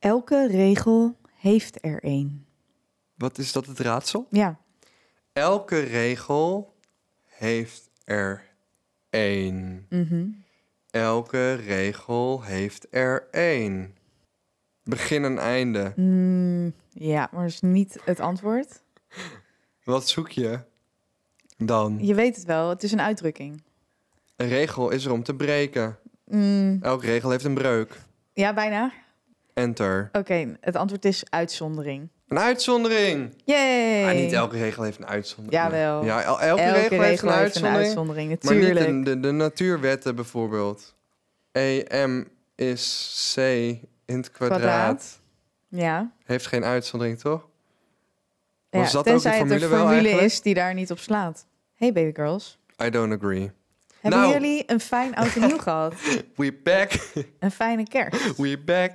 Elke regel heeft er één. Wat is dat het raadsel? Ja. Elke regel heeft er één. Mhm. Elke regel heeft er één. Begin en einde. Mm, ja, maar dat is niet het antwoord. Wat zoek je dan? Je weet het wel, het is een uitdrukking. Een regel is er om te breken. Mm, Elke regel heeft een breuk. ja, bijna. Enter. Oké, het antwoord is uitzondering. Een uitzondering. Yay! Ah, niet elke regel heeft een uitzondering. Jawel. Ja, el- elke, Elke regel, heeft een uitzondering. uitzondering, Maar niet natuurlijk. de, de, de natuurwetten bijvoorbeeld. EM is C in het kwadraat. Kwadraat. Ja. Heeft geen uitzondering, toch? Was ja dat ook tenzij het formule een wel formule is die daar niet op slaat. Hey baby girls. I don't agree. Hebben Nou. jullie een fijn oud en nieuw gehad? We back. Een fijne kerst? We back.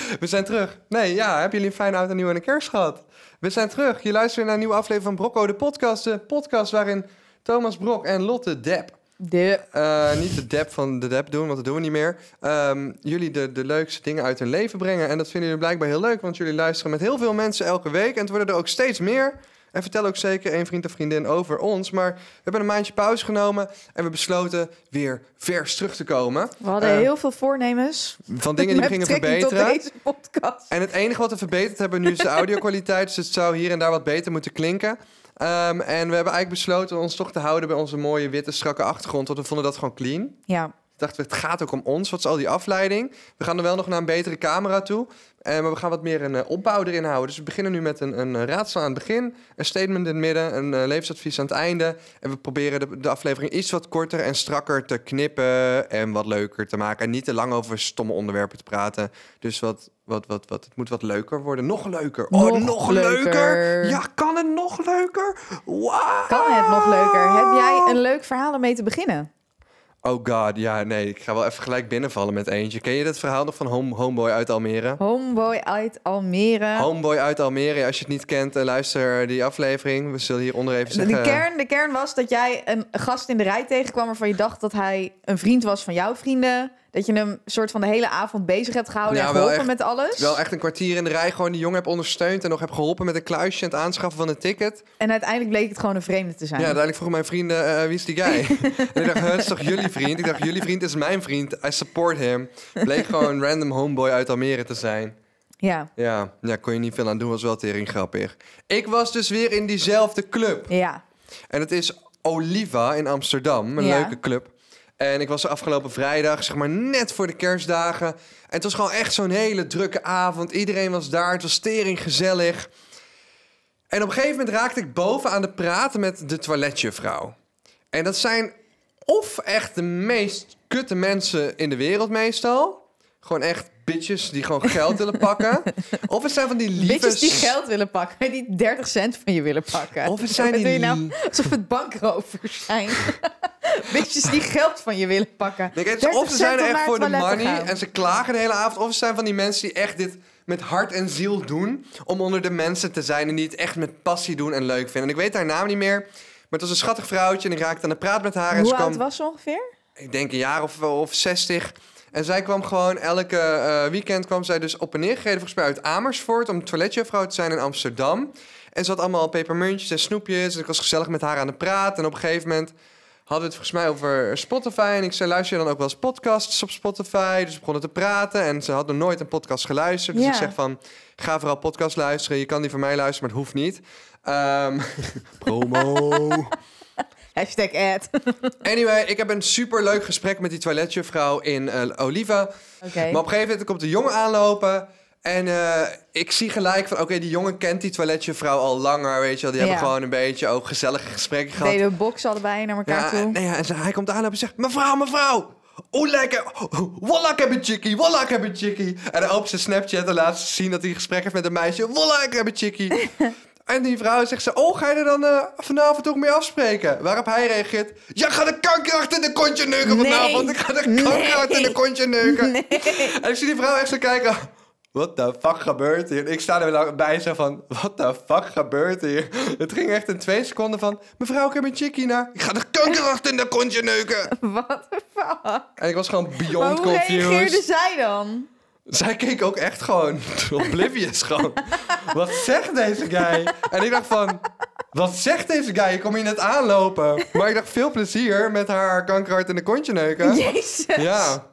We zijn terug. Nee, ja, hebben jullie een fijn oud en nieuw en een kerst gehad? We zijn terug. Je luistert naar een nieuwe aflevering van Brocco, de podcast. De podcast waarin Thomas Brok en Lotte Depp De... Eh, niet de dep van de dep doen, want dat doen we niet meer. Ehm, jullie de, de leukste dingen uit hun leven brengen. En dat vinden jullie blijkbaar heel leuk, want jullie luisteren met heel veel mensen elke week. En het worden er ook steeds meer. En vertel ook zeker één vriend of vriendin over ons. Maar we hebben een maandje pauze genomen en we besloten weer vers terug te komen. We hadden Eh, heel veel voornemens. Van dingen die we gingen verbeteren. En het enige wat we verbeterd hebben nu is de audio-kwaliteit. Dus het zou hier en daar wat beter moeten klinken. Ehm, en we hebben eigenlijk besloten ons toch te houden bij onze mooie witte strakke achtergrond. Want we vonden dat gewoon clean. Ja, dachten we, het gaat ook om ons. Wat is al die afleiding? We gaan er wel nog naar een betere camera toe. Eh, maar we gaan wat meer een eh, opbouw erin houden. Dus we beginnen nu met een, een eh, raadsel aan het begin. Een statement in het midden. Een levensadvies aan het einde. En we proberen de, de aflevering iets wat korter en strakker te knippen. En wat leuker te maken. En niet te lang over stomme onderwerpen te praten. Dus wat, wat, wat, wat, het moet wat leuker worden. Nog leuker. Oh, Nog nog, leuker. leuker. Ja, kan het nog leuker? Wow. kan het nog leuker? Heb jij een leuk verhaal om mee te beginnen? Oh god, ja, nee. Ik ga wel even gelijk binnenvallen met eentje. Ken je dat verhaal nog van home, Homeboy uit Almere? Homeboy uit Almere. Homeboy uit Almere. Als je het niet kent, eh, luister die aflevering. We zullen hieronder even zeggen... de, kern, de kern was dat jij een gast in de rij tegenkwam waarvan je dacht dat hij een vriend was van jouw vrienden. Dat je hem soort van de hele avond bezig hebt gehouden Ja, en geholpen echt- met alles. Wel echt een kwartier in de rij gewoon die jongen heb ondersteund... en nog heb geholpen met een kluisje en het aanschaffen van een ticket. En uiteindelijk bleek het gewoon een vreemde te zijn. Ja, uiteindelijk vroegen mijn vrienden, eh, wie is die guy? en ik dacht, "Huh, het is toch jullie vriend? Ik dacht, jullie vriend is mijn vriend. I support him. Bleek gewoon een random homeboy uit Almere te zijn. ja. Ja, ja, kon je niet veel aan doen, was wel tering grappig. Ik was dus weer in diezelfde club. ja. En het is Oliva in Amsterdam, een Ja. leuke club. En ik was afgelopen vrijdag, zeg maar net voor de kerstdagen. En het was gewoon echt zo'n hele drukke avond. Iedereen was daar, het was tering gezellig. En op een gegeven moment raakte ik boven aan de praten met de toiletjuffrouw. En dat zijn of echt de meest kutte mensen in de wereld meestal. Gewoon echt bitches die gewoon geld willen pakken. Of het zijn van die lieve... Bitches die geld willen pakken, die 30 cent van je willen pakken. Of het zijn die nou? Alsof het bankrovers zijn. Bitches die geld van je willen pakken. Nee, kijk, 30 of ze zijn er echt voor de money gaan. en ze klagen de hele avond. Of ze zijn van die mensen die echt dit met hart en ziel doen. Om onder de mensen te zijn en die het echt met passie doen en leuk vinden. En ik weet haar naam niet meer. Maar het was een schattig vrouwtje en ik raakte aan de praat met haar. En Hoe ze oud kwam, was ze ongeveer? ik denk een jaar of, of 60. En zij kwam gewoon elke eh, weekend kwam zij dus op en neer gereden volgens mij uit Amersfoort om toiletjuffrouw te zijn in Amsterdam. En ze had allemaal pepermuntjes en snoepjes. En ik was gezellig met haar aan de praat. En op een gegeven moment hadden we het volgens mij over Spotify. En ik zei, luister je dan ook wel eens podcasts op Spotify? Dus we begonnen te praten. En ze had nog nooit een podcast geluisterd. Dus Ja. ik zeg van, ga vooral podcast luisteren. Je kan die van mij luisteren, maar het hoeft niet. Ehm, promo. Hashtag ad. Anyway, ik heb een superleuk gesprek met die toiletjuffrouw in eh, Oliva. Maar op een gegeven moment komt de jongen aanlopen. En eh, ik zie gelijk van, oké, die jongen kent die toiletjuffrouw al langer, weet je wel. Die Ja. hebben gewoon een beetje ook gezellige gesprekken gehad. Deden boksen allebei naar elkaar Ja, toe. nee, ja, en ze- hij komt aanlopen en zegt, mevrouw, mevrouw. Oh, lekker. Walla, ik heb een chickie. Walla, ik heb een chickie. En dan opent zijn Snapchat en laat ze zien dat hij een gesprek heeft met een meisje. Walla, ik heb een chickie. En die vrouw zegt ze, oh, ga je er dan eh, vanavond ook mee afspreken? Waarop hij reageert, ja, ga de kanker achter de kontje neuken Nee. vanavond. Ik ga de kanker Nee. achter de kontje neuken. Nee. En ik zie die vrouw echt zo kijken. What the fuck gebeurt hier? Ik sta er wel bij zo van, what the fuck gebeurt hier? Het ging echt in twee seconden van, mevrouw, ik heb een chickie naar. Ik ga de kanker achter in de kontje neuken. What the fuck? En ik was gewoon beyond hoe reageerde confused. zij dan? Zij keek ook echt gewoon oblivious gewoon. Wat zegt deze guy? En ik dacht van, wat zegt deze guy? Ik kom hier net aanlopen. Maar ik dacht, veel plezier met haar kankerhart in de kontje neuken. Jezus. Ja.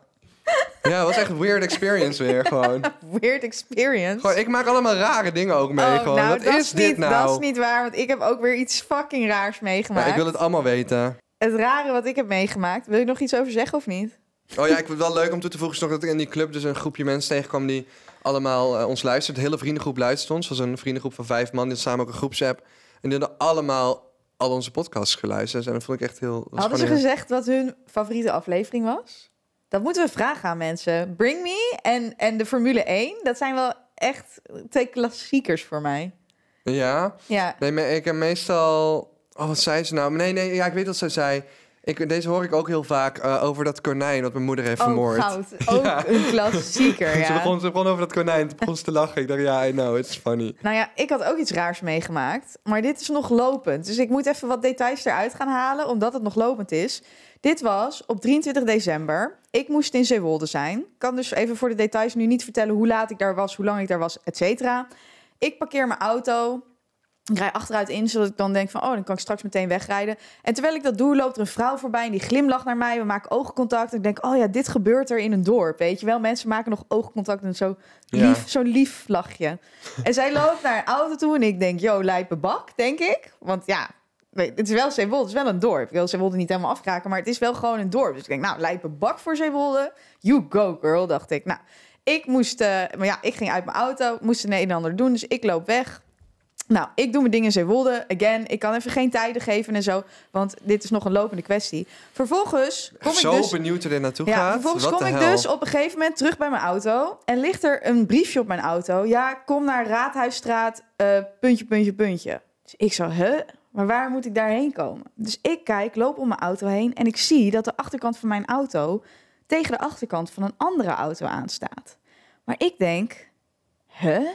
Ja, het was echt een weird experience weer gewoon. Weird experience. Gewoon, ik maak allemaal rare dingen ook mee. Oh, gewoon. nou, Wat dat is dit niet, nou? Dat is niet waar, want ik heb ook weer iets fucking raars Ja, meegemaakt. ik wil het allemaal weten. Het rare wat ik heb meegemaakt. Wil je nog iets over zeggen of niet? Oh ja, ik vind het wel leuk om toe te voegen is nog dat ik in die club dus een groepje mensen tegenkwam die allemaal eh, ons luistert. De hele vriendengroep luistert ons. Het was een vriendengroep van vijf man. Die had samen ook een groepsapp. En die hadden allemaal al onze podcasts geluisterd. En dat vond ik echt heel... dat Hadden ze heel- gezegd wat hun favoriete aflevering was? Dat moeten we vragen aan mensen. Bring Me en, en de Formule 1, dat zijn wel echt twee klassiekers voor mij. Ja. Ja, Nee, maar ik heb meestal... Oh, wat zei ze nou? Nee, nee, ja, ik weet wat ze zei. Ik, deze hoor ik ook heel vaak eh, over dat konijn wat mijn moeder heeft ook vermoord. Oh, goud. Ook Ja. een klassieker, Ze, ja. begon, ze begon over dat konijn. Toen begon ze te lachen. Ik dacht, ja, I know, it's funny. Nou ja, ik had ook iets raars meegemaakt. Maar dit is nog lopend. Dus ik moet even wat details eruit gaan halen, omdat het nog lopend is. Dit was op 23 december. Ik moest in Zeewolde zijn. Ik kan dus even voor de details nu niet vertellen hoe laat ik daar was, hoe lang ik daar was, et cetera. Ik parkeer mijn auto. Ik rij achteruit in, zodat ik dan denk van... oh, dan kan ik straks meteen wegrijden. En terwijl ik dat doe, loopt er een vrouw voorbij... en die glimlacht naar mij. We maken oogcontact. En ik denk, oh ja, dit gebeurt er in een dorp. Weet je wel, mensen maken nog oogcontact en zo Ja. lief, zo'n lief lachje. En zij loopt naar een auto toe en ik denk, yo, lijpe bak, denk ik. Want ja, het is wel Zeewolde, het is wel een dorp. Ik wil Zeewolde niet helemaal afkraken, maar het is wel gewoon een dorp. Dus ik denk, nou, lijpe bak voor Zeewolde. You go, girl, dacht ik. Nou, ik moest, eh, maar ja, ik ging uit mijn auto, moest een en ander doen, dus ik loop weg. Nou, ik doe mijn dingen in Zeewolde. Again, ik kan even geen tijden geven en zo, want dit is nog een lopende kwestie. Vervolgens kom ik Zo dus... benieuwd hoe dit naartoe Ja, gaat. vervolgens kom ik dus op een gegeven moment terug bij mijn auto. En ligt er een briefje op mijn auto. Ja, kom naar Raadhuisstraat, eh, puntje, puntje, puntje. Dus ik zo, huh? Maar waar moet ik daarheen komen? Dus ik kijk, loop om mijn auto heen. En ik zie dat de achterkant van mijn auto tegen de achterkant van een andere auto aanstaat. Maar ik denk, huh?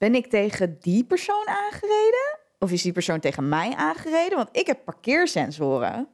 Ben ik tegen die persoon aangereden? Of is die persoon tegen mij aangereden? Want ik heb parkeersensoren.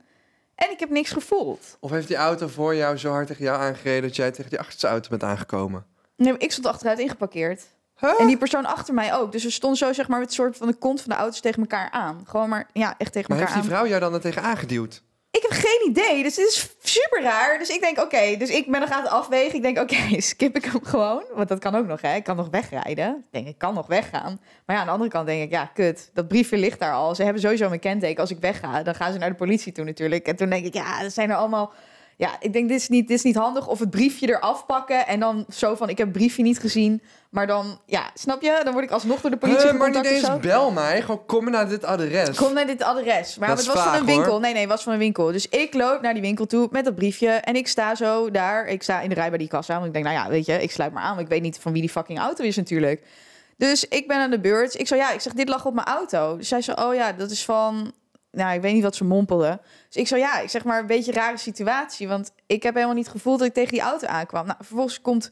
En ik heb niks gevoeld. Of heeft die auto voor jou zo hard tegen jou aangereden... dat jij tegen die achterste auto bent aangekomen? Nee, maar ik stond achteruit ingeparkeerd. Huh? En die persoon achter mij ook. Dus we stonden zo zeg maar met een soort van de kont van de auto's tegen elkaar aan. Gewoon maar, ja, echt tegen Maar heeft elkaar die aan. vrouw jou dan er tegen aangeduwd? Ik heb geen idee. Dus dit is super raar. Dus ik denk, oké. dus ik ben nog aan het afwegen. Ik denk, oké, skip ik hem gewoon. Want dat kan ook nog, hè. Ik kan nog wegrijden. Ik denk, ik kan nog weggaan. Maar ja, aan de andere kant denk ik, ja, kut. Dat briefje ligt daar al. Ze hebben sowieso mijn kenteken. Als ik wegga, dan gaan ze naar de politie toe natuurlijk. En toen denk ik, ja, dat zijn er allemaal... Ja, ik denk, dit is, niet, dit is niet handig. Of het briefje eraf pakken en dan zo van... ik heb het briefje niet gezien. Maar dan, ja, snap je? Dan word ik alsnog door de politie Huh, maar niet eens bel mij. Gewoon kom naar dit adres. Kom naar dit adres. Maar het was van een winkel. hoor. Nee, nee, het was van een winkel. Dus ik loop naar die winkel toe met dat briefje. En ik sta zo daar. Ik sta in de rij bij die kassa. Want ik denk, nou ja, weet je, ik sluit maar aan. Want ik weet niet van wie die fucking auto is natuurlijk. Dus ik ben aan de beurt. Ik zo, ja, ik zeg, dit lag op mijn auto. Dus zij zo, oh ja, dat is van... Nou, ik weet niet wat ze mompelde. Dus ik zo, ja, ik zeg maar een beetje rare situatie. Want ik heb helemaal niet gevoeld dat ik tegen die auto aankwam. Nou, vervolgens komt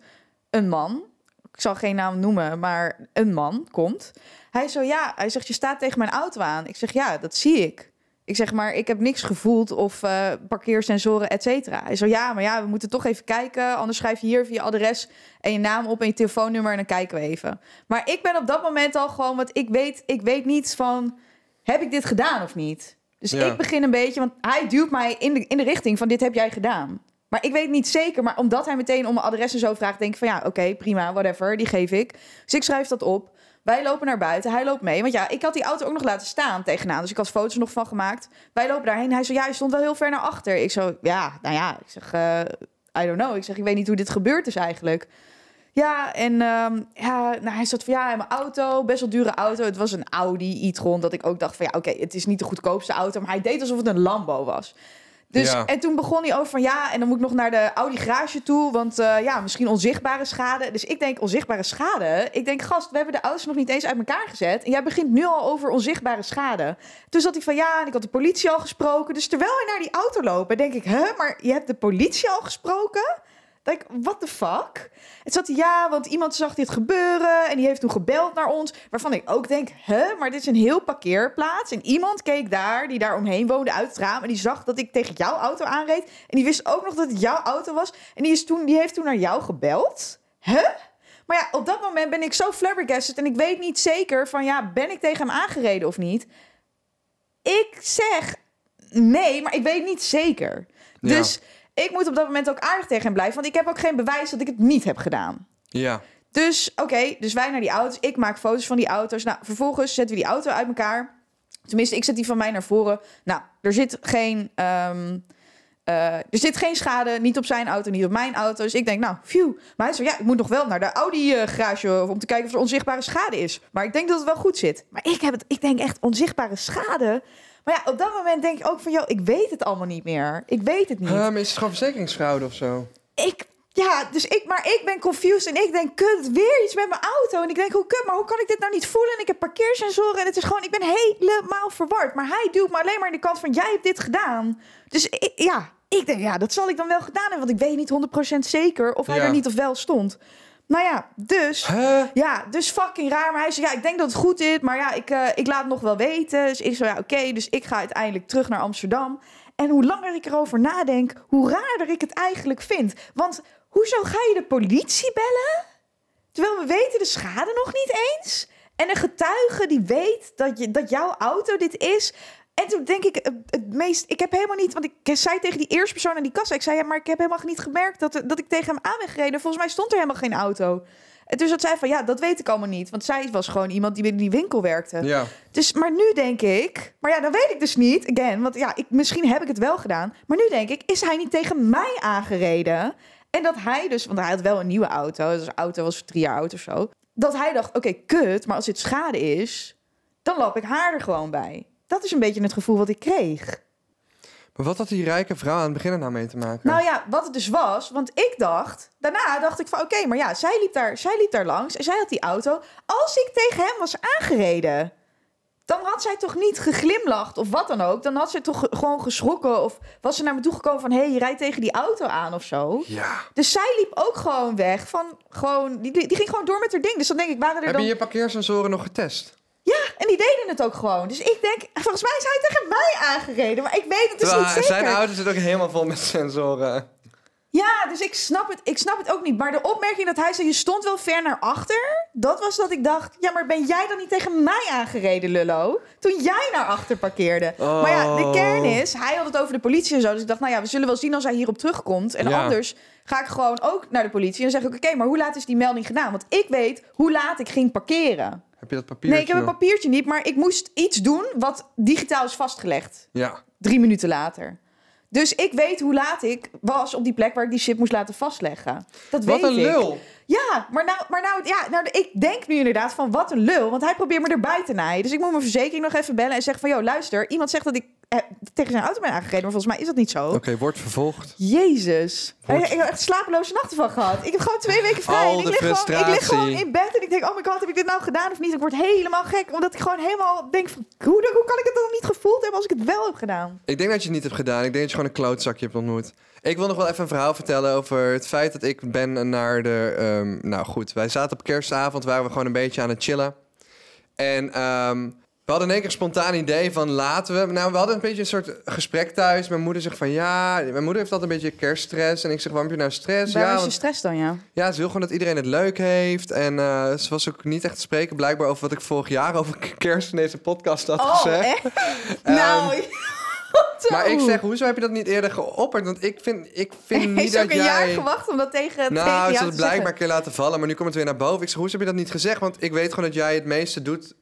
een man. Ik zal geen naam noemen, maar een man komt. Hij zo, ja, hij zegt, je staat tegen mijn auto aan. Ik zeg, ja, dat zie ik. Ik zeg maar, ik heb niks gevoeld of eh, parkeersensoren, et cetera. Hij zo, ja, maar ja, we moeten toch even kijken. Anders schrijf je hier je adres en je naam op en je telefoonnummer en dan kijken we even. Maar ik ben op dat moment al gewoon, want ik weet, ik weet niet van, heb ik dit gedaan of niet? Dus Ja. ik begin een beetje, want hij duwt mij in de, in de richting van dit heb jij gedaan. Maar ik weet niet zeker, maar omdat hij meteen om mijn adres en zo vraagt, denk ik van ja, oké, prima, whatever, die geef ik. Dus ik schrijf dat op. Wij lopen naar buiten, hij loopt mee. Want ja, ik had die auto ook nog laten staan tegenaan. Dus ik had foto's nog van gemaakt. Wij lopen daarheen. Hij zei, ja, je stond wel heel ver naar achter. Ik zo, ja, nou ja. Ik zeg, eh, I don't know. Ik zeg, ik weet niet hoe dit gebeurd is eigenlijk. Ja, en ehm, ja, nou, hij zat van ja, in mijn auto, best wel dure auto. Het was een Audi e-tron, dat ik ook dacht van ja, oké, het is niet de goedkoopste auto, maar hij deed alsof het een Lambo was. Dus, Ja. en toen begon hij over van ja, en dan moet ik nog naar de Audi garage toe, want eh, ja, misschien onzichtbare schade. Dus ik denk onzichtbare schade. Ik denk, gast, we hebben de auto's nog niet eens uit elkaar gezet. En jij begint nu al over onzichtbare schade. Toen zat hij van ja, en ik had de politie al gesproken. Dus terwijl hij naar die auto loopt, denk ik, hè, maar je hebt de politie al gesproken? Ik, what the fuck? Het zat ja, want iemand zag dit gebeuren en die heeft toen gebeld naar ons. Waarvan ik ook denk, hè, maar dit is een heel parkeerplaats. En iemand keek daar, die daar omheen woonde, uit het raam. En die zag dat ik tegen jouw auto aanreed. En die wist ook nog dat het jouw auto was. En die, is toen, die heeft toen naar jou gebeld. Huh? Maar ja, op dat moment ben ik zo flabbergasted en ik weet niet zeker van ja, ben ik tegen hem aangereden of niet? Ik zeg nee, maar ik weet niet zeker. Ja. Dus ik moet op dat moment ook aardig tegen hem blijven, want ik heb ook geen bewijs dat ik het niet heb gedaan. Ja. Dus oké, dus wij naar die auto's. Ik maak foto's van die auto's. Nou, vervolgens zetten we die auto uit elkaar. Tenminste, ik zet die van mij naar voren. Nou, er zit geen, ehm, eh, er zit geen schade. Niet op zijn auto, niet op mijn auto. Dus ik denk, nou, phew. Maar hij zei, ja, ik moet nog wel naar de Audi-garage... om te kijken of er onzichtbare schade is. Maar ik denk dat het wel goed zit. Maar ik, heb het, ik denk echt onzichtbare schade. Maar ja, op dat moment denk ik ook van... joh, ik weet het allemaal niet meer. Ik weet het niet. Ehm, is het gewoon verzekeringsfraude of zo? Ik, ja, dus ik, maar ik ben confused en ik denk, kut, weer iets met mijn auto. En ik denk, hoe kut, maar hoe kan ik dit nou niet voelen? En ik heb parkeersensoren en het is gewoon, ik ben helemaal verward. Maar hij duwt me alleen maar in de kant van, jij hebt dit gedaan. Dus ik, ja, ik denk, ja, dat zal ik dan wel gedaan hebben. Want ik weet niet 100% zeker of hij Ja. er niet of wel stond. Nou ja, dus... Huh? Ja, dus fucking raar. Maar hij zei, ja, ik denk dat het goed is. Maar ja, ik, eh, ik laat het nog wel weten. Dus ik zo, ja, oké. dus ik ga uiteindelijk terug naar Amsterdam. En hoe langer ik erover nadenk, hoe raarder ik het eigenlijk vind. Want hoezo ga je de politie bellen? Terwijl we weten de schade nog niet eens. En een getuige die weet dat, je, dat jouw auto dit is. En toen denk ik, het, meest... Ik heb helemaal niet... Want ik zei tegen die eerste persoon aan die kassa... Ik zei, ja, maar ik heb helemaal niet gemerkt dat, dat ik tegen hem aan ben gereden. Volgens mij stond er helemaal geen auto. En toen zat zij van, ja, dat weet ik allemaal niet. Want zij was gewoon iemand die binnen die winkel werkte. Ja. Dus, maar nu denk ik, maar ja, dat weet ik dus niet. Again, want ja, ik, misschien heb ik het wel gedaan. Maar nu denk ik, is hij niet tegen mij aangereden? En dat hij dus, want hij had wel een nieuwe auto. Dus de auto was drie jaar oud of zo. Dat hij dacht, oké, kut, maar als dit schade is, dan lap ik haar er gewoon bij. Dat is een beetje het gevoel wat ik kreeg. Maar wat had die rijke vrouw aan het begin er nou mee te maken? Nou ja, wat het dus was, want ik dacht, daarna dacht ik van oké, maar ja, zij liep, daar, zij liep daar langs en zij had die auto. Als ik tegen hem was aangereden, dan had zij toch niet geglimlacht of wat dan ook. Dan had zij toch ge- gewoon geschrokken of was ze naar me toe gekomen van hé, hey, je rijdt tegen die auto aan of zo. Ja. Dus zij liep ook gewoon weg van gewoon, die, die ging gewoon door met haar ding. Dus dan denk ik, waren er Heb dan... je je parkeersensoren nog getest? En die deden het ook gewoon. Dus ik denk, volgens mij is hij tegen mij aangereden, maar ik weet het dus niet Terwijl zeker. zijn auto zit ook helemaal vol met sensoren. Ja, dus ik snap, het, ik snap het ook niet. Maar de opmerking dat hij zei, je stond wel ver naar achter... dat was dat ik dacht, ja, maar ben jij dan niet tegen mij aangereden, lullo? Toen jij naar achter parkeerde. Maar ja, de Oh. kern is, hij had het over de politie en zo. Dus ik dacht, nou ja, we zullen wel zien als hij hierop terugkomt. En Ja. anders ga ik gewoon ook naar de politie. En zeg ik, oké, maar hoe laat is die melding gedaan? Want ik weet hoe laat ik ging parkeren. Heb je dat papiertje Nee, ik heb een papiertje niet, maar ik moest iets doen... wat digitaal is vastgelegd Ja. drie minuten later. Dus ik weet hoe laat ik was op die plek waar ik die shit moest laten vastleggen. Dat Wat weet een ik. lul. Ja, maar nou, maar nou, ja, nou, ik denk nu inderdaad van wat een lul. Want hij probeert me erbij te naaien. Dus ik moet mijn verzekering nog even bellen en zeggen van... joh, luister, iemand zegt dat ik eh, tegen zijn auto ben aangereden. Maar volgens mij is dat niet zo. Oké, wordt vervolgd. Jezus. Wordt- Ik heb echt slapeloze nachten van gehad. Ik heb gewoon twee weken vrij. Al en ik de lig, gewoon, ik lig frustratie. gewoon in bed en ik denk... oh my god, heb ik dit nou gedaan of niet? Ik word helemaal gek. Omdat ik gewoon helemaal denk van... hoe, hoe kan ik het dan niet gevoeld hebben als ik het wel heb gedaan? Ik denk dat je het niet hebt gedaan. Ik denk dat je gewoon een klootzakje hebt ontmoet. Ik wil nog wel even een verhaal vertellen over het feit dat ik ben naar de... ehm, nou goed, wij zaten op kerstavond, waren we gewoon een beetje aan het chillen. En ehm, we hadden in één keer een spontaan idee van laten we... Nou, we hadden een beetje een soort gesprek thuis. Mijn moeder zegt van ja, mijn moeder heeft altijd een beetje kerststress. En ik zeg, waarom heb je nou stress? Waar ja, is je stress dan, ja? ja, ze wil gewoon dat iedereen het leuk heeft. En eh, ze was ook niet echt te spreken blijkbaar over wat ik vorig jaar over kerst in deze podcast had gezegd. echt? nou, Maar ik zeg, hoezo heb je dat niet eerder geopperd? Want ik vind, ik vind niet ze ook dat een jij... jaar gewacht om dat tegen, tegen nou, jou ze te had het blijkbaar een keer laten vallen, maar nu komt het weer naar boven. Ik zeg, hoezo heb je dat niet gezegd? Want ik weet gewoon dat jij het meeste doet...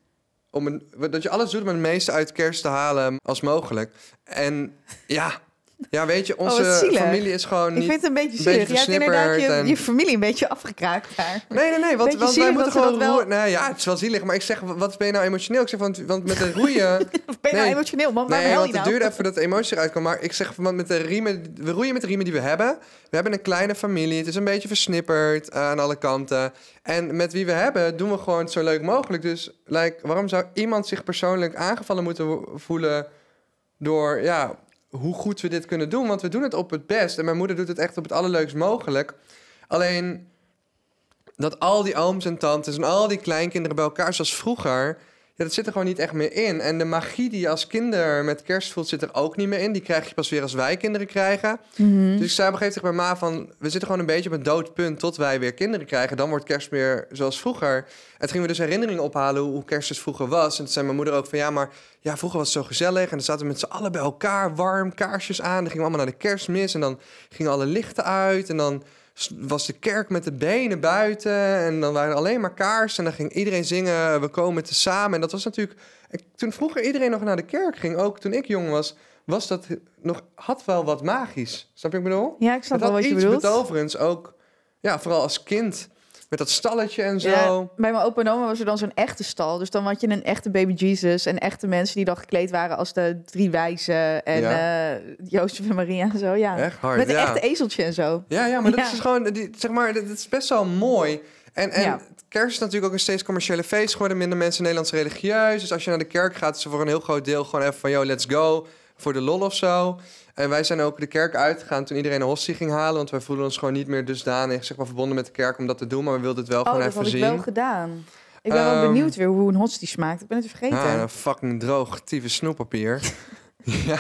Om een, dat je alles doet om het meeste uit kerst te halen als mogelijk. En ja, ja weet je, Oh, onze familie is gewoon Ik niet... vind het een beetje zielig. beetje Je hebt inderdaad je, en- je familie een beetje afgekraakt daar. Nee, nee, nee. Want, wij moeten gewoon wel- roeien. Nou ja, het is wel zielig. Maar ik zeg, wat ben je nou emotioneel? Ik zeg, want, want met de roeien... Of ben je nou Nee. emotioneel, man? Nee, want het nou? duurde even dat de emotie eruit kwam. Maar ik zeg, want met de riemen, we roeien met de riemen die we hebben. We hebben een kleine familie. Het is een beetje versnipperd aan alle kanten. En met wie we hebben, doen we gewoon het zo leuk mogelijk. Dus like, waarom zou iemand zich persoonlijk aangevallen moeten voelen door ja, hoe goed we dit kunnen doen? Want we doen het op het best. En mijn moeder doet het echt op het allerleukst mogelijk. Alleen dat al die ooms en tantes en al die kleinkinderen bij elkaar, zoals vroeger. Ja, dat zit er gewoon niet echt meer in. En de magie die je als kinder met kerst voelt, zit er ook niet meer in. Die krijg je pas weer als wij kinderen krijgen. Mhm. Dus ik zei op een gegeven moment bij ma van... we zitten gewoon een beetje op een dood punt tot wij weer kinderen krijgen. Dan wordt kerst weer zoals vroeger. En toen gingen we dus herinneringen ophalen hoe, hoe kerst dus vroeger was. En toen zei mijn moeder ook van... ja, maar ja, vroeger was het zo gezellig. En dan zaten we met z'n allen bij elkaar, warm, kaarsjes aan. Dan gingen we allemaal naar de kerstmis. En dan gingen alle lichten uit. En dan was de kerk met de benen buiten. En dan waren er alleen maar kaarsen. En dan ging iedereen zingen, we komen te samen. En dat was natuurlijk... ik- Toen vroeger iedereen nog naar de kerk ging, ook toen ik jong was... was dat nog, had wel wat magisch. Snap je wat ik bedoel? Ja, ik snap wel wat je iets bedoelt. betoverends, ook ja, vooral als kind. Met dat stalletje en zo. Ja, bij mijn opa en oma was er dan zo'n echte stal. Dus dan had je een echte baby Jesus en echte mensen die dan gekleed waren als de drie wijzen en Ja. eh, Jozef en Maria en zo. Ja. Echt hard, Met een echte ezeltje en zo. Ja, ja, maar dat is gewoon, die, zeg maar, dat is best wel mooi. En, en Ja. kerst is natuurlijk ook een steeds commerciële feest geworden. Minder mensen Nederlands religieus. Dus als je naar de kerk gaat, is er voor een heel groot deel gewoon even van, yo, let's go. Voor de lol of zo. En wij zijn ook de kerk uitgegaan toen iedereen een hostie ging halen. Want wij voelden ons gewoon niet meer dusdanig, zeg maar, verbonden met de kerk om dat te doen. Maar we wilden het wel Oh, gewoon dat even had ik zien. wel gedaan. Ik ben wel Ehm, benieuwd weer hoe een hostie smaakt. Ik ben het vergeten. Ah, een fucking droog, tieve snoeppapier. ja,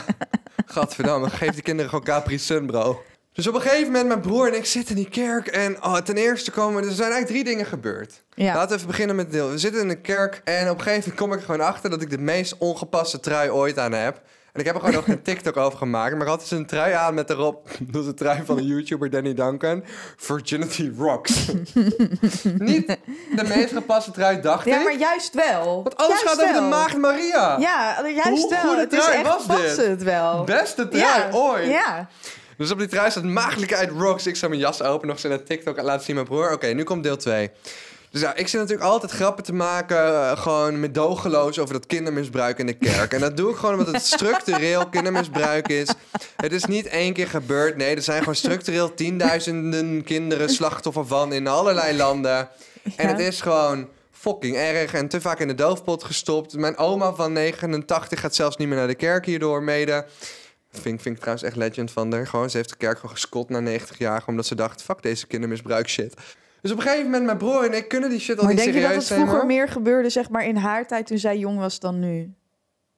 gadverdamme. Geef die kinderen gewoon Capri Sun, bro. Dus op een gegeven moment, mijn broer en ik zitten in die kerk. En oh, ten eerste komen... Er zijn eigenlijk drie dingen gebeurd. ja. Laten we even beginnen met deel. We zitten in de kerk en op een gegeven moment kom ik er gewoon achter... dat ik de meest ongepaste trui ooit aan heb. En ik heb er gewoon nog een TikTok over gemaakt. Maar ik had dus een trui aan met erop... Dat is een trui van de YouTuber Danny Duncan. Virginity rocks. Niet de meest gepaste trui, dacht ja, ik. maar juist wel. Want alles Juist gaat over de maagd Maria. Ja, juist Hoe wel. Het is trui echt was dit? het wel. Beste trui ja. ooit. Ja. Dus op die trui staat maagdelijkheid rocks. Ik zou mijn jas open, nog zo naar TikTok en laten zien mijn broer. Oké, nu komt deel 2. Dus ja, ik zit natuurlijk altijd grappen te maken, eh, gewoon medogeloos over dat kindermisbruik in de kerk. En dat doe ik gewoon omdat het structureel kindermisbruik is. Het is niet één keer gebeurd. Nee, er zijn gewoon structureel tienduizenden kinderen slachtoffer van in allerlei landen. En het is gewoon fucking erg en te vaak in de doofpot gestopt. Mijn oma van 89 gaat zelfs niet meer naar de kerk hierdoor mede. Vind, vind ik trouwens echt legend van haar. Gewoon, ze heeft de kerk gewoon geskot na 90 jaar. Omdat ze dacht, fuck deze kindermisbruik shit. Dus op een gegeven moment, mijn broer en ik kunnen die shit al Maar niet denk je serieus dat het vroeger nemen. meer gebeurde, zeg maar, in haar tijd toen zij jong was dan nu?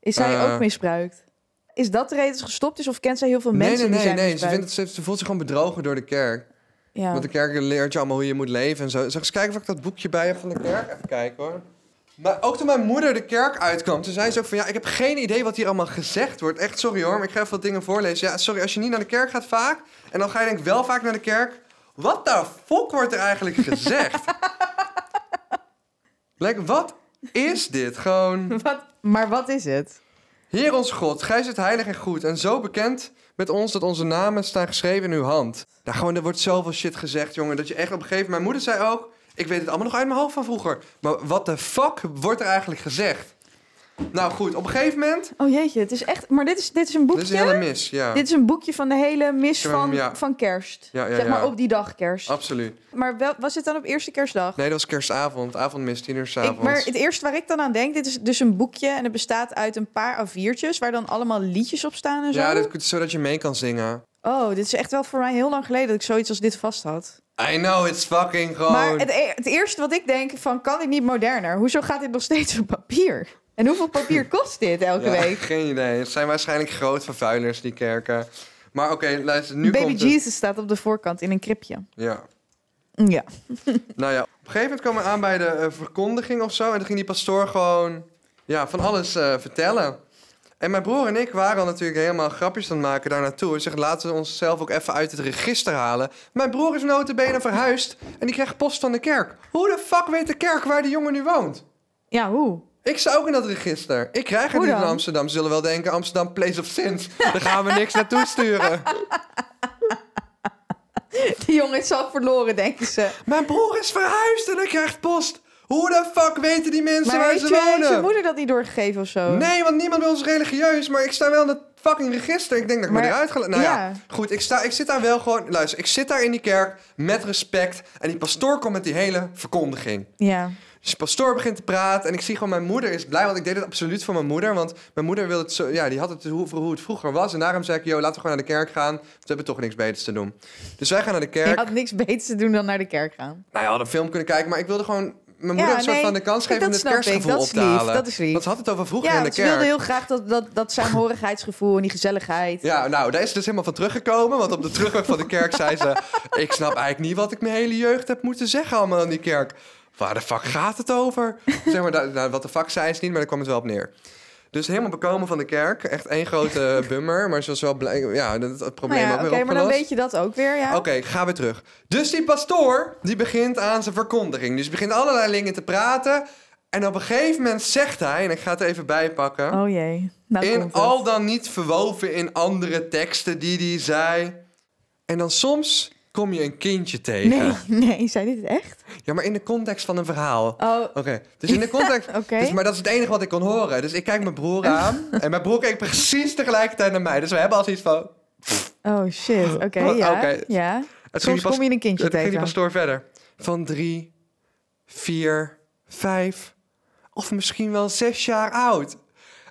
Is zij Eh. ook misbruikt? Is dat de reden dat ze gestopt is? Of kent zij heel veel Nee, mensen nee, die nee, zijn nee. Ze, vindt, ze, ze voelt zich gewoon bedrogen door de kerk. Ja. Want de kerk leert je allemaal hoe je moet leven en zo. Ik eens kijken of ik dat boekje bij heb van de kerk? Even kijken hoor. Maar ook toen mijn moeder de kerk uitkwam, toen zei ze ook van... ja, ik heb geen idee wat hier allemaal gezegd wordt. Echt sorry hoor, maar ik ga even wat dingen voorlezen. Ja, sorry, als je niet naar de kerk gaat vaak... en dan ga je denk ik wel vaak naar de kerk... wat de fuck wordt er eigenlijk gezegd? like, wat is dit? Gewoon... Wat? Maar wat is het? Heer ons God, gij zit heilig en goed en zo bekend met ons dat onze namen staan geschreven in uw hand. Nou, gewoon, er wordt zoveel shit gezegd, jongen, dat je echt op een gegeven moment... Mijn moeder zei ook, ik weet het allemaal nog uit mijn hoofd van vroeger. Maar wat de fuck wordt er eigenlijk gezegd? Nou goed, op een gegeven moment... Oh jeetje, het is echt... Maar dit is, dit is een boekje? Dit is een hele mis, ja. Dit is een boekje van de hele mis van, ja. van kerst. Ja, ja, zeg maar op die dag kerst. Absoluut. Maar wel, was het dan op eerste kerstdag? Nee, dat was kerstavond, avondmis, tien uur s'avonds. maar het eerste waar ik dan aan denk, dit is dus een boekje en het bestaat uit een paar A4'tjes waar dan allemaal liedjes op staan en zo. Ja, dit, zodat je mee kan zingen. Oh, dit is echt wel voor mij heel lang geleden dat ik zoiets als dit vast had. I know, it's fucking gewoon... Maar het, e- het eerste wat ik denk van, kan dit niet moderner? Hoezo gaat dit nog steeds op papier? En hoeveel papier kost dit elke Ja, week? Geen idee. Het zijn waarschijnlijk groot vervuilers, die kerken. Maar oké, luister, nu Baby komt het. Jesus staat op de voorkant in een kripje. Ja. Ja. Nou ja, op een gegeven moment kwam we aan bij de eh, verkondiging of zo. En toen ging die pastoor gewoon ja, van alles eh, vertellen. En mijn broer en ik waren al natuurlijk helemaal grapjes aan het maken daar naartoe. Hij zegt, laten we onszelf ook even uit het register halen. Mijn broer is notabene verhuisd en die krijgt post van de kerk. Hoe de fuck weet de kerk waar die jongen nu woont? Ja, hoe? Ik sta ook in dat register. Ik krijg het Hoe niet in dan? Amsterdam. Ze zullen wel denken, Amsterdam Place of Sins. Daar gaan we niks naartoe sturen. Die jongen is al verloren, denken ze. Mijn broer is verhuisd en hij krijgt post. Hoe de fuck weten die mensen Maar waar heeft ze je, heeft wonen? je moeder dat niet doorgegeven of zo? Nee, want niemand wil ons religieus. Maar ik sta wel in dat fucking register. Ik denk dat ik me Maar- eruit ga... Nou ja. ja. goed. Ik, sta, ik zit daar wel gewoon... Luister, ik zit daar in die kerk met respect. En die pastoor komt met die hele verkondiging. Ja. Dus de pastoor begint te praten. En ik zie gewoon mijn moeder is blij. Want ik deed het absoluut voor mijn moeder. Want mijn moeder wil het zo... Ja, die had het hoe, hoe het vroeger was. En daarom zei ik... Yo, laten we gewoon naar de kerk gaan. Want we hebben toch niks beters te doen. Dus wij gaan naar de Je kerk. had niks beters te doen dan naar de kerk gaan. Nou ja, we hadden een film kunnen kijken. Maar ik wilde gewoon mijn moeder Ja, een soort nee, van de kans geven om het ik. kerstgevoel Dat op te lief, halen. dat is lief. Want ze had het over vroeger Ja, in de ze wilde kerk. heel graag dat, dat, dat saamhorigheidsgevoel en die gezelligheid. Ja, nou, daar is ze dus helemaal van teruggekomen. Want op de terugweg van de kerk zei ze... Ik snap eigenlijk niet wat ik mijn hele jeugd heb moeten zeggen allemaal aan die kerk. Waar de fuck gaat het over? zeg maar, nou, wat de fuck zei ze niet, maar daar kwam het wel op neer. Dus helemaal bekomen van de kerk. Echt één grote bummer. Maar ze was wel blij. Ja, dat, het probleem Nou ja, ook oké, maar dan weet je dat ook weer, ja. Oké, ga weer terug. Dus die pastoor, die begint aan zijn verkondiging. Dus begint allerlei dingen te praten. En op een gegeven moment zegt hij, en ik ga het even bijpakken... Oh jee. Nou in al dan niet verwoven in andere teksten die hij zei. En dan soms kom je een kindje tegen. Nee, nee, zei dit echt? Ja, maar in de context van een verhaal. Oh, Oké, dus in de context... Oké. dus, maar dat is het enige wat ik kon horen. Dus ik kijk mijn broer aan. en mijn broer keek precies tegelijkertijd naar mij. Dus we hebben al zoiets van... oh shit. Oké, ja. ja. Het Soms pas- kom je een kindje het ging die tegen. pastoor verder. Van drie, vier, vijf of misschien wel zes jaar oud.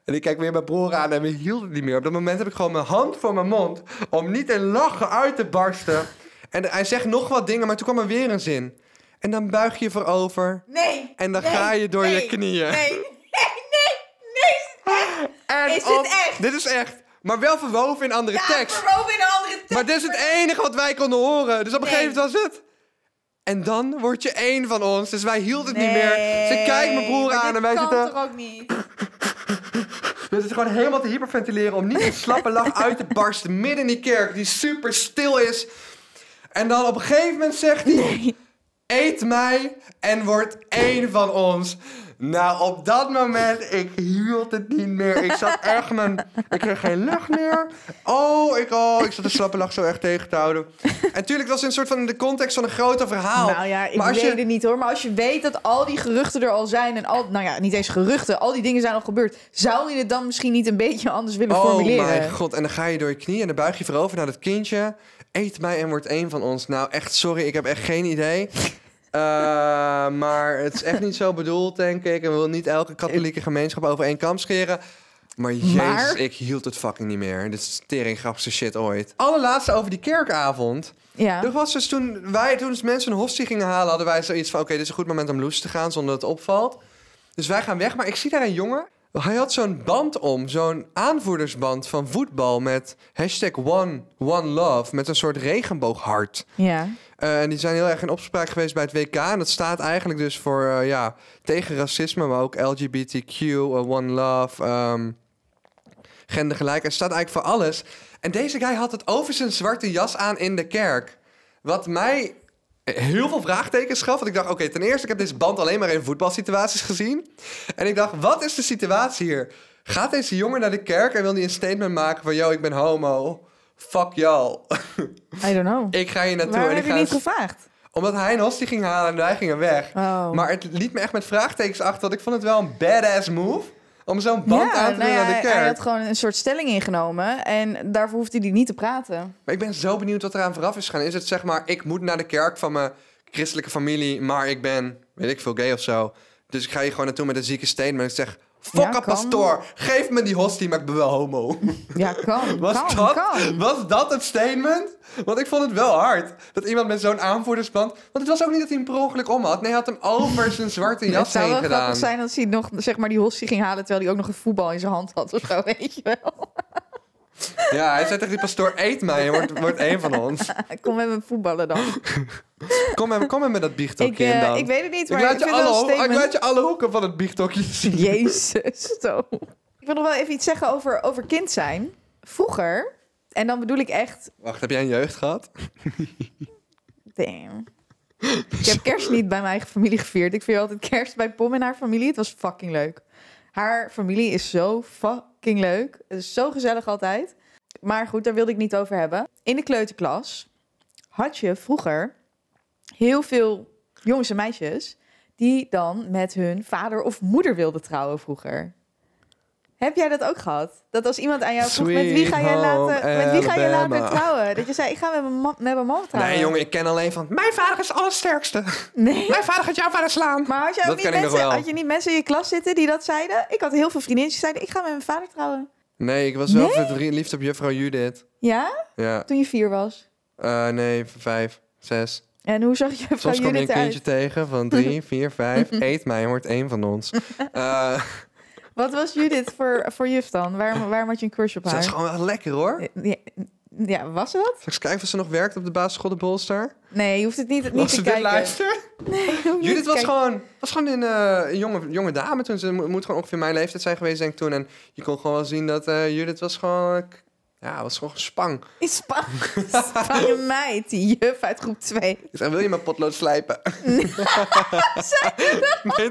En ik kijk weer mijn broer aan en we hielden het niet meer. Op dat moment heb ik gewoon mijn hand voor mijn mond om niet in lachen uit te barsten. En hij zegt nog wat dingen, maar toen kwam er weer een zin. En dan buig je voorover Nee. en dan nee, ga je door je knieën. Nee, nee, nee, nee. En Is dit op- echt? Dit is echt. Maar wel verwoven in andere Ja, tekst. verwoven in een andere tekst. Maar dit is het enige wat wij konden horen. Dus op een Nee. gegeven moment was het. En dan word je één van ons. Dus wij hielden het Nee, niet meer. Dus ik kijk mijn broer maar aan dit en wij kan zitten... toch ook niet? We zitten gewoon helemaal te hyperventileren om niet een slappe lach uit te barsten midden in die kerk die super stil is. En dan op een gegeven moment zegt hij: Eet mij en word één van ons. Nou, op dat moment, ik hield het niet meer. Ik zat echt mijn... Ik kreeg geen lucht meer. Oh, ik, oh, ik zat de slappe lach zo echt tegen te houden. En tuurlijk, was een soort van in de context van een groter verhaal. Nou ja, ik maar als weet je, het niet hoor. Maar als je weet dat al die geruchten er al zijn en al, nou ja, niet eens geruchten, al die dingen zijn al gebeurd, zou je het dan misschien niet een beetje anders willen Oh formuleren? mijn god, en dan ga je door je knieën en dan buig je voorover naar dat kindje. Eet mij en word één van ons. Nou, echt sorry, ik heb echt geen idee. Eh, maar het is echt niet zo bedoeld, denk ik. En we willen niet elke katholieke gemeenschap over één kam scheren. Maar jezus, Maar- ik hield het fucking niet meer. Dit is de tering grappigste shit ooit. Allerlaatste over die kerkavond. Ja. Er was dus toen wij, toen mensen een hostie gingen halen, hadden wij zoiets van: oké, dit is een goed moment om loes te gaan zonder dat het opvalt. Dus wij gaan weg, maar ik zie daar een jongen. Hij had zo'n band om, zo'n aanvoerdersband van voetbal met hashtag one, one love, met een soort regenbooghart. Ja. Eh, en die zijn heel erg in opspraak geweest bij het WK. En dat staat eigenlijk dus voor, eh, ja, tegen racisme, maar ook LGBTQ, eh, one love, ehm gendergelijkheid. Het staat eigenlijk voor alles. En deze guy had het over zijn zwarte jas aan in de kerk. Wat mij heel veel vraagtekens gaf. Want ik dacht, oké, ten eerste, ik heb deze band alleen maar in voetbalsituaties gezien. En ik dacht, wat is de situatie hier? Gaat deze jongen naar de kerk en wil hij een statement maken van... yo, ik ben homo. Fuck jou. I don't know. ik ga hier naartoe. Waarom en heb ik je niet gevraagd? omdat hij een hostie ging halen en wij gingen weg. Oh. Maar het liet me echt met vraagtekens achter. Want ik vond het wel een badass move. Om zo'n band aan te nou doen ja, naar de kerk. Hij had gewoon een soort stelling ingenomen en daarvoor hoefde hij niet te praten. Maar ik ben zo benieuwd wat eraan vooraf is gegaan. Is het zeg maar, ik moet naar de kerk van mijn christelijke familie, maar ik ben, weet ik veel, gay of zo. Dus ik ga hier gewoon naartoe met een zieke statement. Ik zeg, Ja, fuck kan. pastoor, geef me die hostie, maar ik ben wel homo. Ja, kan. Was, kan, dat, kan. was dat het statement? Want ik vond het wel hard. Dat iemand met zo'n aanvoerdersband... Want het was ook niet dat hij hem per ongeluk om had. Nee, hij had hem over zijn zwarte Het jas zou heen wel gedaan. grappig zijn als hij nog zeg maar, die hostie ging halen... terwijl hij ook nog een voetbal in zijn hand had of zo, weet je wel. Ja, hij zei tegen die pastoor, eet mij en wordt, wordt één van ons. Kom met me voetballen dan. Kom maar, kom met dat ik, biechthokje eh, in dan. ik weet het niet, Ik maar laat, ik je vind alle, ik laat je alle hoeken van het biechthokje zien. Jezus, zo. Ik wil nog wel even iets zeggen over, over kind zijn. Vroeger, en dan bedoel ik echt... Wacht, heb jij een jeugd gehad? Damn. Ik heb kerst niet bij mijn eigen familie gevierd. Ik vier altijd kerst bij Pom en haar familie. Het was fucking leuk. Haar familie is zo fucking leuk. Het is zo gezellig altijd. Maar goed, daar wilde ik niet over hebben. In de kleuterklas had je vroeger heel veel jongens en meisjes... die dan met hun vader of moeder wilden trouwen vroeger. Heb jij dat ook gehad? Dat als iemand aan jou vroeg, met wie ga jij home met wie ga je later trouwen? Dat je zei, ik ga met mijn, ma- met mijn man trouwen. Nee, jongen, ik ken alleen van... Mijn vader is het allersterkste. Nee. Mijn vader gaat jouw vader slaan. Maar had je, Dat niet mensen, had je niet mensen in je klas zitten die dat zeiden? Ik had heel veel vriendinnetjes die zeiden, ik ga met mijn vader trouwen. Nee, ik was wel Nee? verliefd op juffrouw Judith. Ja? Ja, Toen je vier was. Eh, nee, vijf, zes. En hoe zag je Soms kom je een kindje tegen van drie, vier, vijf. Eet mij, wordt één van ons. Eh Wat was Judith voor, voor juf dan? Waarom, waarom had je een crush op dat is haar? gewoon wel lekker hoor. Ja, ja, was ze dat? Zal ik eens kijken of ze nog werkt op de basisschool de Bolster? Nee, je hoeft het niet, niet Als te ze dit kijken. luistert. Nee, je Judith was kijken. gewoon, was gewoon een, eh, een jonge, jonge dame toen. Ze mo- moet gewoon ongeveer mijn leeftijd zijn geweest, denk ik toen. En je kon gewoon wel zien dat eh, Judith was gewoon... Ja, was gewoon spang. In Spa Spanje meid, die juf uit groep 2. Ik zei, wil je mijn potlood slijpen? nee,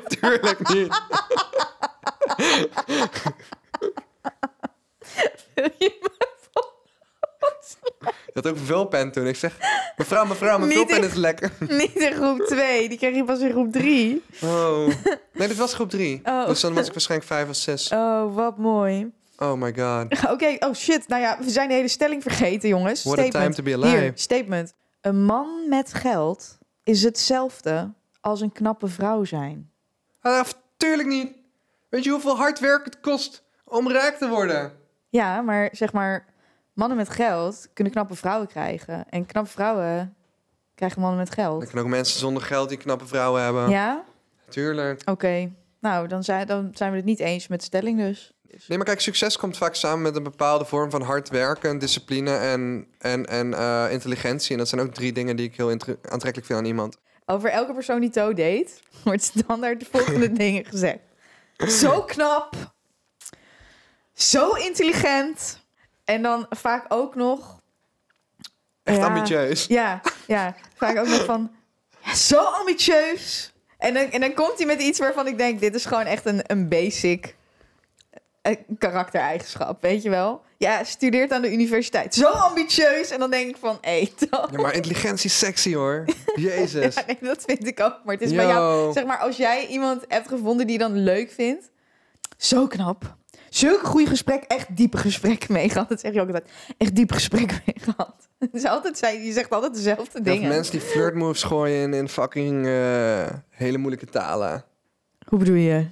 tuurlijk niet. Je had ook vulpen toen. Ik zeg, mevrouw, mevrouw, mijn Niet vulpen in- is lekker. Niet in groep 2, die kreeg je pas in groep 3. Oh. Nee, dit was groep drie. Oh. Dus dan was ik waarschijnlijk vijf of zes. Oh, wat mooi. Oh my god. Oké, oh shit. Nou ja, we zijn de hele stelling vergeten, jongens. What a statement. time to be alive. Hier, statement. Een man met geld is hetzelfde als een knappe vrouw zijn. Ah, tuurlijk niet. Weet je hoeveel hard werk het kost om rijk te worden? Ja, maar zeg maar, mannen met geld kunnen knappe vrouwen krijgen. En knappe vrouwen krijgen mannen met Er geld. kunnen ook mensen zonder geld die knappe vrouwen hebben. Ja? Tuurlijk. Oké. Nou, dan zijn, dan zijn we het niet eens met de stelling dus. Nee, maar kijk, succes komt vaak samen met een bepaalde vorm van hard werken, discipline en, en, en eh, intelligentie. En dat zijn ook drie dingen die ik heel aantrekkelijk vind aan iemand. Over elke persoon die To date, wordt standaard de volgende dingen gezegd. Zo knap. Zo intelligent. En dan vaak ook nog... Echt Ja. ambitieus. Ja, ja. Vaak ook nog van... ja, zo ambitieus. En dan, en dan komt hij met iets waarvan ik denk... dit is gewoon echt een, een basic karaktereigenschap, weet je wel? Ja, studeert aan de universiteit. Zo ambitieus. En dan denk ik van... hé, toch? Ja, maar intelligentie is sexy hoor. Jezus. Ja, nee, dat vind ik ook. Maar het is bij jou... Yo. Zeg maar, als jij iemand hebt gevonden die je dan leuk vindt... Zo knap. Zulke goede gesprekken, echt diepe gesprekken mee gehad. Dat zeg je ook altijd. Echt diepe gesprekken mee gehad. Het is altijd, zij- je zegt altijd dezelfde dingen. mensen die flirt moves gooien in, in fucking eh, hele moeilijke talen. Hoe bedoel je?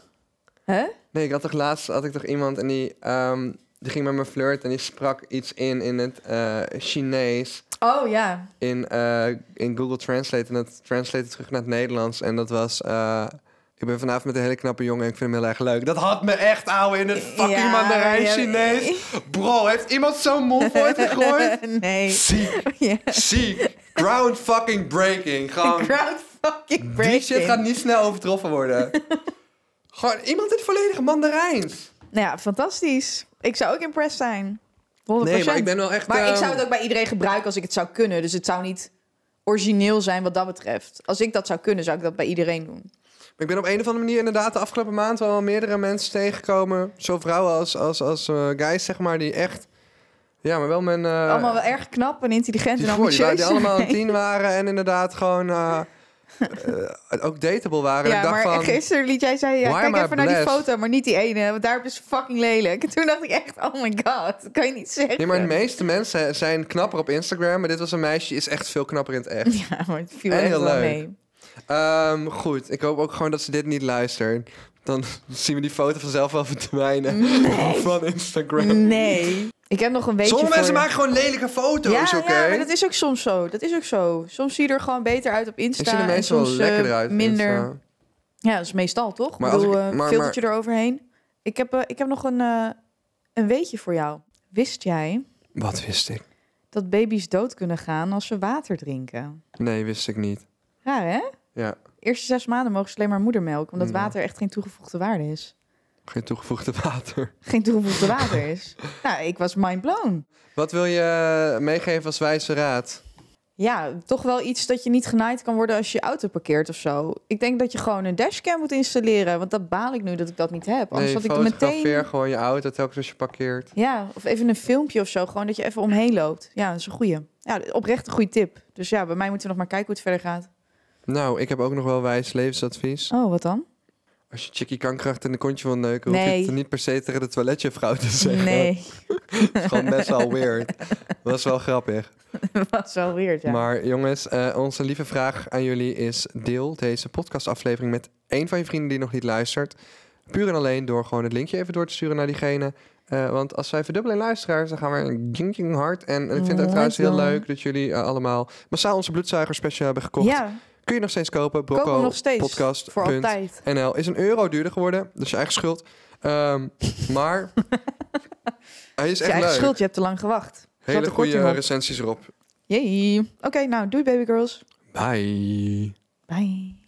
Hè? Nee, ik had toch laatst had ik toch iemand en die, ehm, die ging met me flirten en die sprak iets in in het eh, Chinees Oh ja. in, eh, in Google Translate en dat translate terug naar het Nederlands en dat was eh, ik ben vanavond met een hele knappe jongen en ik vind hem heel erg leuk. Dat had me echt ouwe in het fucking Ja, Mandarijn ja. Chinees. Bro, heeft iemand zo'n mond ooit gegooid? nee. Ziek, Ja. ziek. Ground fucking breaking. Gewoon, Crowd fucking die breaking. shit gaat niet snel overtroffen worden. Gewoon iemand in het volledige Mandarijns. Nou ja, fantastisch. Ik zou ook impressed zijn. 100%. Nee, maar ik ben wel echt... Maar ik ehm, zou het ook bij iedereen gebruiken als ik het zou kunnen. Dus het zou niet origineel zijn wat dat betreft. Als ik dat zou kunnen, zou ik dat bij iedereen doen. Ik ben op een of andere manier inderdaad de afgelopen maand wel meerdere mensen tegengekomen. Zo vrouwen als, als, als eh, guys, zeg maar, die echt... Ja, maar wel mijn... eh, Allemaal wel erg knap en intelligent die en voor, die, ambitieus. die allemaal een tien waren en inderdaad gewoon... eh, eh, ook dateable waren. En Ja, ik dacht maar van... gisteren liet jij zei, ja, kijk even naar die foto, maar niet die ene, want daar is fucking lelijk. En toen dacht ik echt, oh my god, dat kan je niet zeggen. Nee, maar de meeste mensen zijn knapper op Instagram. Maar dit was een meisje, is echt veel knapper in het echt. Ja, maar het viel En echt heel wel leuk. mee. Ehm, goed, ik hoop ook gewoon dat ze dit niet luistert. Dan zien we die foto vanzelf wel verdwijnen van Instagram. Nee. Ik heb nog een beetje Sommige mensen maken gewoon lelijke foto's, ja, oké? ja, maar dat is ook soms zo. Dat is ook zo. Soms zie je er gewoon beter uit op Insta. Ik zie er en wel soms eh, minder. Insta. Ja, dat is meestal toch? Maar ik bedoel, ik- eh, maar- filtertje eroverheen. Ik heb, eh, ik heb nog een, eh, een weetje voor jou. Wist jij Wat wist ik? dat baby's dood kunnen gaan als ze water drinken? Nee, wist ik niet. Raar, hè? Ja, De eerste zes maanden mogen ze alleen maar moedermelk, omdat Ja. water echt geen toegevoegde waarde is. Geen toegevoegde water. Geen toegevoegde water is. Nou, ik was mind blown. Wat wil je meegeven als wijze raad? Ja, toch wel iets dat je niet genaaid kan worden als je je auto parkeert of zo. Ik denk dat je gewoon een dashcam moet installeren, want dat baal ik nu dat ik dat niet heb. Anders Nee, had ik er meteen... gewoon je auto telkens als je parkeert. Ja, of even een filmpje of zo, gewoon dat je even omheen loopt. Ja, dat is een goeie. Ja, oprecht een goede tip. Dus ja, bij mij moeten we nog maar kijken hoe het verder gaat. Nou, ik heb ook nog wel wijs levensadvies. Oh, wat dan? Als je chickie kankerachtig in de kontje wil neuken, hoef je Nee. het niet per se tegen de toiletjuffrouw te zeggen. Nee, Het is gewoon best wel weird. Dat is wel grappig. dat was wel weird, ja. Maar jongens, eh, onze lieve vraag aan jullie is... deel deze podcastaflevering met één van je vrienden die nog niet luistert. Puur en alleen door gewoon het linkje even door te sturen naar diegene. Eh, want als wij verdubbelen in luisteraars, dan gaan we een ging ging hard. En, en ik vind het trouwens heel leuk dat jullie eh, allemaal massaal onze bloedzuiger special hebben gekocht. Ja, Kun je nog steeds kopen. Brocco nog steeds. podcast. voor altijd. NL is een euro duurder geworden. Is je eigen schuld. Ehm, maar hij is Je echt eigen leuk. schuld, je hebt te lang gewacht. Hele goede recensies erop. Jee. Oké, nou, doei baby girls. Bye. Bye.